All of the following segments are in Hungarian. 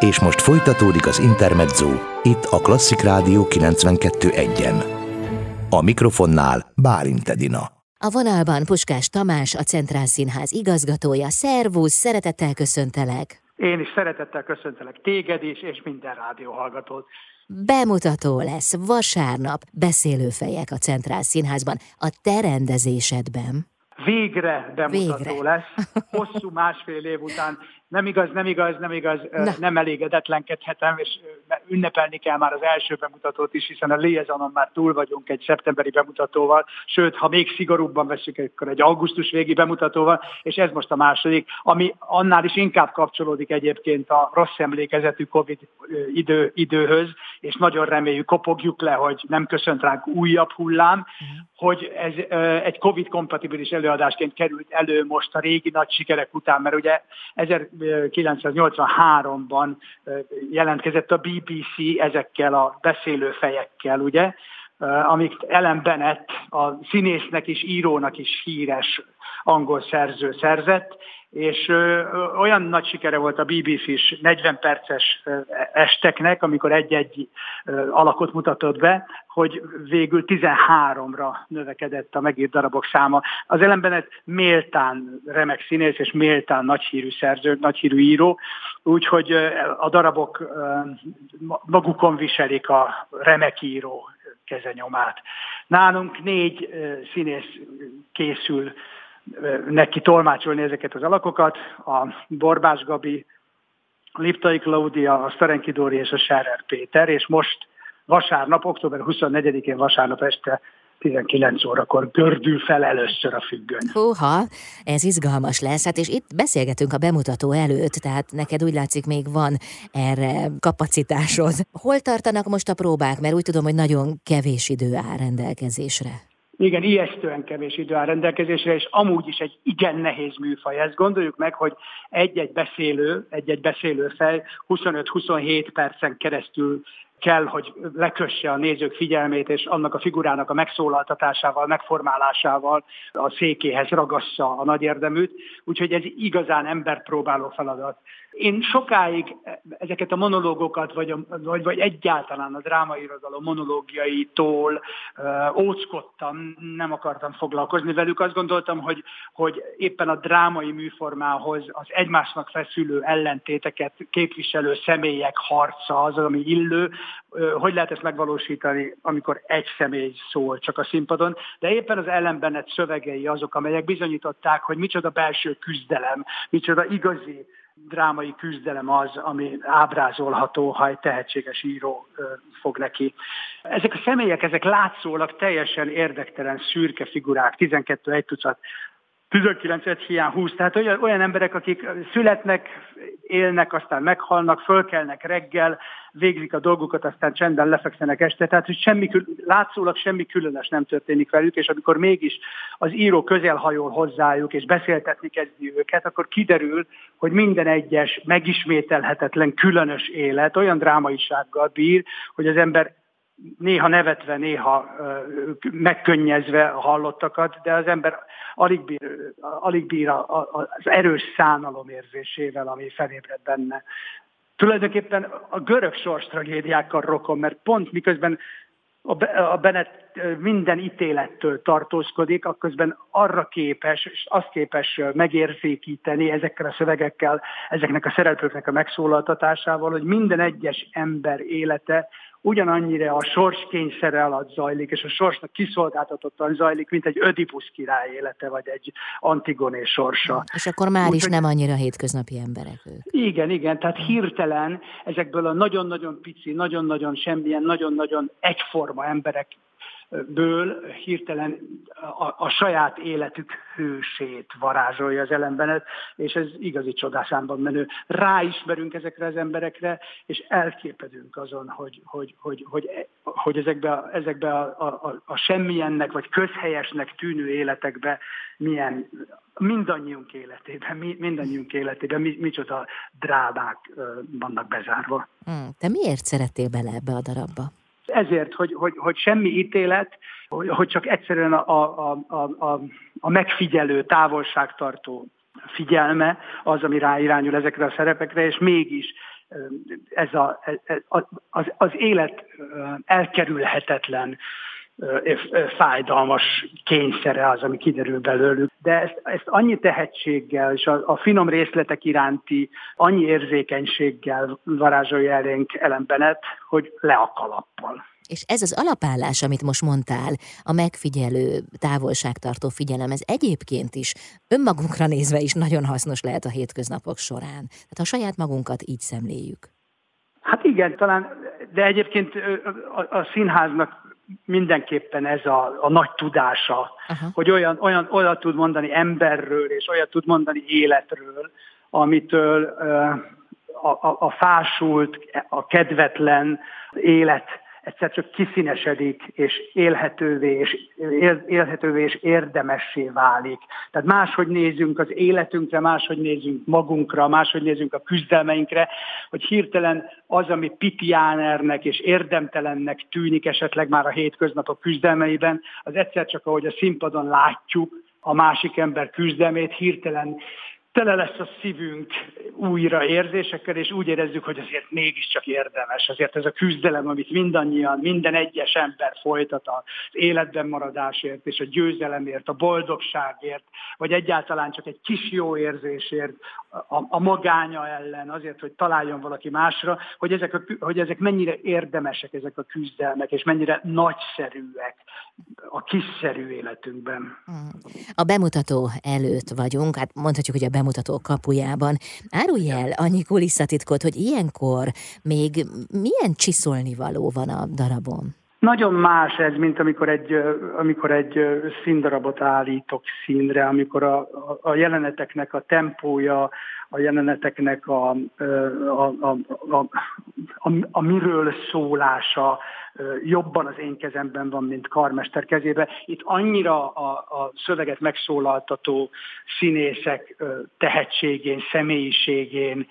És most folytatódik az Intermezzo, itt a Klasszik Rádió 92.1-en. A mikrofonnál Bálint Edina. A vonalban Puskás Tamás, a Centrál Színház igazgatója. Szervusz, szeretettel köszöntelek! Én is szeretettel köszöntelek téged is, és minden rádióhallgatót. Bemutató lesz vasárnap beszélőfejek a Centrál Színházban a te rendezésedben. Végre bemutató Végre. lesz. Hosszú másfél év után nem igaz, nem igaz, nem igaz, Na. nem elégedetlenkedhetem, és ünnepelni kell már az első bemutatót is, hiszen a liaisonon már túl vagyunk egy szeptemberi bemutatóval, sőt, ha még szigorúbban veszük, akkor egy augusztus végi bemutatóval, és ez most a második, ami annál is inkább kapcsolódik egyébként a rossz emlékezetű Covid idő, időhöz, és nagyon reméljük, kopogjuk le, hogy nem köszönt ránk újabb hullám, uh-huh. hogy ez egy Covid-kompatibilis előadásként került elő most a régi nagy sikerek után, mert ugye 1983-ban jelentkezett a BBC ezekkel a beszélőfejekkel, ugye, amik Ellen Bennett, a színésznek és írónak is híres angol szerző szerzett, és olyan nagy sikere volt a BBC is 40 perces esteknek, amikor egy-egy alakot mutatott be, hogy végül 13-ra növekedett a megírt darabok száma. Az ellenben méltán remek színész és méltán nagyhírű szerző, nagyhírű író, úgyhogy a darabok magukon viselik a remek író kezenyomát. Nálunk négy színész készül neki tolmácsolni ezeket az alakokat, a Borbás Gabi, a Liptai Klaudia, a Szerenki Dóri és a Scherer Péter, és most vasárnap, október 24-én vasárnap este 19 órakor gördül fel először a függöny. Húha, ez izgalmas lesz, hát és itt beszélgetünk a bemutató előtt, tehát neked úgy látszik még van erre kapacitásod. Hol tartanak most a próbák, mert úgy tudom, hogy nagyon kevés idő áll rendelkezésre. Igen, ijesztően kevés idő áll rendelkezésre, és amúgy is egy igen nehéz műfaj. Ezt gondoljuk meg, hogy egy-egy beszélő, egy-egy beszélőfej 25-27 percen keresztül kell, hogy lekösse a nézők figyelmét, és annak a figurának a megszólaltatásával, megformálásával a székéhez ragassza a nagy érdeműt. Úgyhogy ez igazán emberpróbáló feladat. Én sokáig ezeket a monológokat, vagy, a, vagy, vagy egyáltalán a drámairodalom monológiaitól uh, óckodtam, nem akartam foglalkozni velük. Azt gondoltam, hogy, hogy éppen a drámai műformához az egymásnak feszülő ellentéteket képviselő személyek harca az, ami illő. Uh, hogy lehet ezt megvalósítani, amikor egy személy szól csak a színpadon, de éppen az ellenbenet szövegei azok, amelyek bizonyították, hogy micsoda belső küzdelem, micsoda igazi drámai küzdelem az, ami ábrázolható, ha egy tehetséges író fog neki. Ezek a személyek, ezek látszólag teljesen érdektelen, szürke figurák, 12 egy tucat 19 egy hiány 20, tehát olyan, olyan emberek, akik születnek, élnek, aztán meghalnak, fölkelnek reggel, végzik a dolgukat, aztán csendben lefekszenek este, tehát hogy semmi, látszólag semmi különös nem történik velük, és amikor mégis az író közelhajol hozzájuk, és beszéltetni kezdi őket, akkor kiderül, hogy minden egyes megismételhetetlen, különös élet olyan drámaisággal bír, hogy az ember néha nevetve, néha megkönnyezve hallottakat, de az ember alig bír, alig bír az erős szánalom érzésével, ami felébred benne. Tulajdonképpen a görög sors tragédiákkal rokon, mert pont miközben a Bennett minden ítélettől tartózkodik, akközben arra képes, és azt képes megérzékíteni ezekkel a szövegekkel, ezeknek a szereplőknek a megszólaltatásával, hogy minden egyes ember élete ugyanannyira a sors kényszere alatt zajlik, és a sorsnak kiszolgáltatottan zajlik, mint egy Ödipus király élete, vagy egy Antigoné sorsa. És akkor már Úgy, is nem annyira hétköznapi emberek ők. Igen, igen, tehát hirtelen ezekből a nagyon-nagyon pici, nagyon-nagyon semmilyen, nagyon-nagyon egyforma emberek ből hirtelen a, a saját életük hősét varázsolja az ellenbenet, és ez igazi csodászámban menő. Ráismerünk ezekre az emberekre, és elképedünk azon, hogy, hogy, hogy, hogy, hogy ezekbe, ezekbe a, a, a semmilyennek, vagy közhelyesnek tűnő életekbe milyen mindannyiunk életében, mindannyiunk életében mi, micsoda drámák vannak bezárva. Hmm. Te miért szerettél bele ebbe a darabba? Ezért, hogy, hogy, hogy semmi ítélet, hogy, csak egyszerűen a, a, a, a, a megfigyelő, távolságtartó figyelme az, ami ráirányul ezekre a szerepekre, és mégis ez a, az, az élet elkerülhetetlen fájdalmas kényszere az, ami kiderül belőlük. De ezt, ezt annyi tehetséggel és a, a finom részletek iránti annyi érzékenységgel varázsolja elénk Ellen Bennett, hogy le a kalappal. És ez az alapállás, amit most mondtál, a megfigyelő, távolságtartó figyelem, ez egyébként is önmagunkra nézve is nagyon hasznos lehet a hétköznapok során. Tehát a saját magunkat így szemléljük. Hát igen, talán, de egyébként a, a színháznak mindenképpen ez a, a nagy tudása, Aha. hogy olyan, olyan, olyan tud mondani emberről, és olyan tud mondani életről, amitől a, a, a fásult, a kedvetlen élet egyszer csak kiszínesedik, és élhetővé, és élhetővé és érdemessé válik. Tehát máshogy nézünk az életünkre, máshogy nézünk magunkra, máshogy nézünk a küzdelmeinkre, hogy hirtelen az, ami pitiánernek és érdemtelennek tűnik esetleg már a hétköznapok küzdelmeiben, az egyszer csak, ahogy a színpadon látjuk, a másik ember küzdelmét hirtelen tele lesz a szívünk újra érzésekkel, és úgy érezzük, hogy azért mégiscsak érdemes. Azért ez a küzdelem, amit mindannyian, minden egyes ember folytat az életben maradásért, és a győzelemért, a boldogságért, vagy egyáltalán csak egy kis jó érzésért, a, a magánya ellen, azért, hogy találjon valaki másra, hogy ezek, a, hogy ezek mennyire érdemesek ezek a küzdelmek, és mennyire nagyszerűek a kiszerű életünkben. A bemutató előtt vagyunk, hát mondhatjuk, hogy a bemutató kapujában. Árulj el annyi kulisszatitkot, hogy ilyenkor még milyen csiszolnivaló van a darabon? Nagyon más ez, mint amikor egy, amikor egy színdarabot állítok színre, amikor a, a jeleneteknek a tempója, a jeleneteknek a, a, a, a, a, a miről szólása jobban az én kezemben van, mint karmester kezébe. Itt annyira a, a szöveget megszólaltató színészek tehetségén, személyiségén,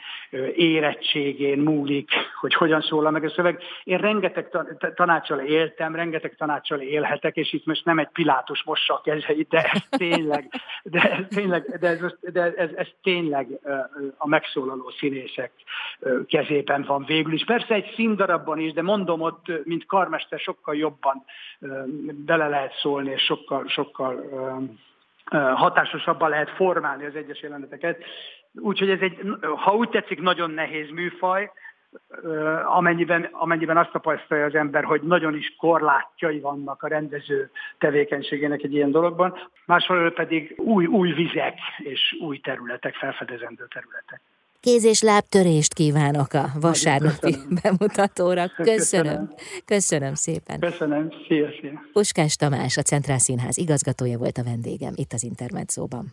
érettségén múlik, hogy hogyan szólal meg a szöveg. Én rengeteg tanácsal éltem, rengeteg tanácsal élhetek, és itt most nem egy Pilátus mossa a kezeit, de ez tényleg, de ez tényleg, de ez, de ez, ez tényleg a megszólaló színészek kezében van végül is. Persze egy színdarabban is, de mondom ott, mint karmester sokkal jobban bele lehet szólni, és sokkal, sokkal hatásosabban lehet formálni az egyes jeleneteket. Úgyhogy ez egy, ha úgy tetszik, nagyon nehéz műfaj, amennyiben, amennyiben azt tapasztalja az ember, hogy nagyon is korlátjai vannak a rendező tevékenységének egy ilyen dologban, másfelől pedig új, új vizek és új területek, felfedezendő területek. Kéz és lábtörést kívánok a vasárnapi Köszönöm. bemutatóra. Köszönöm. Köszönöm szépen. Köszönöm. Szia, szia. Puskás Tamás, a Centrál Színház igazgatója volt a vendégem itt az Intermedzóban.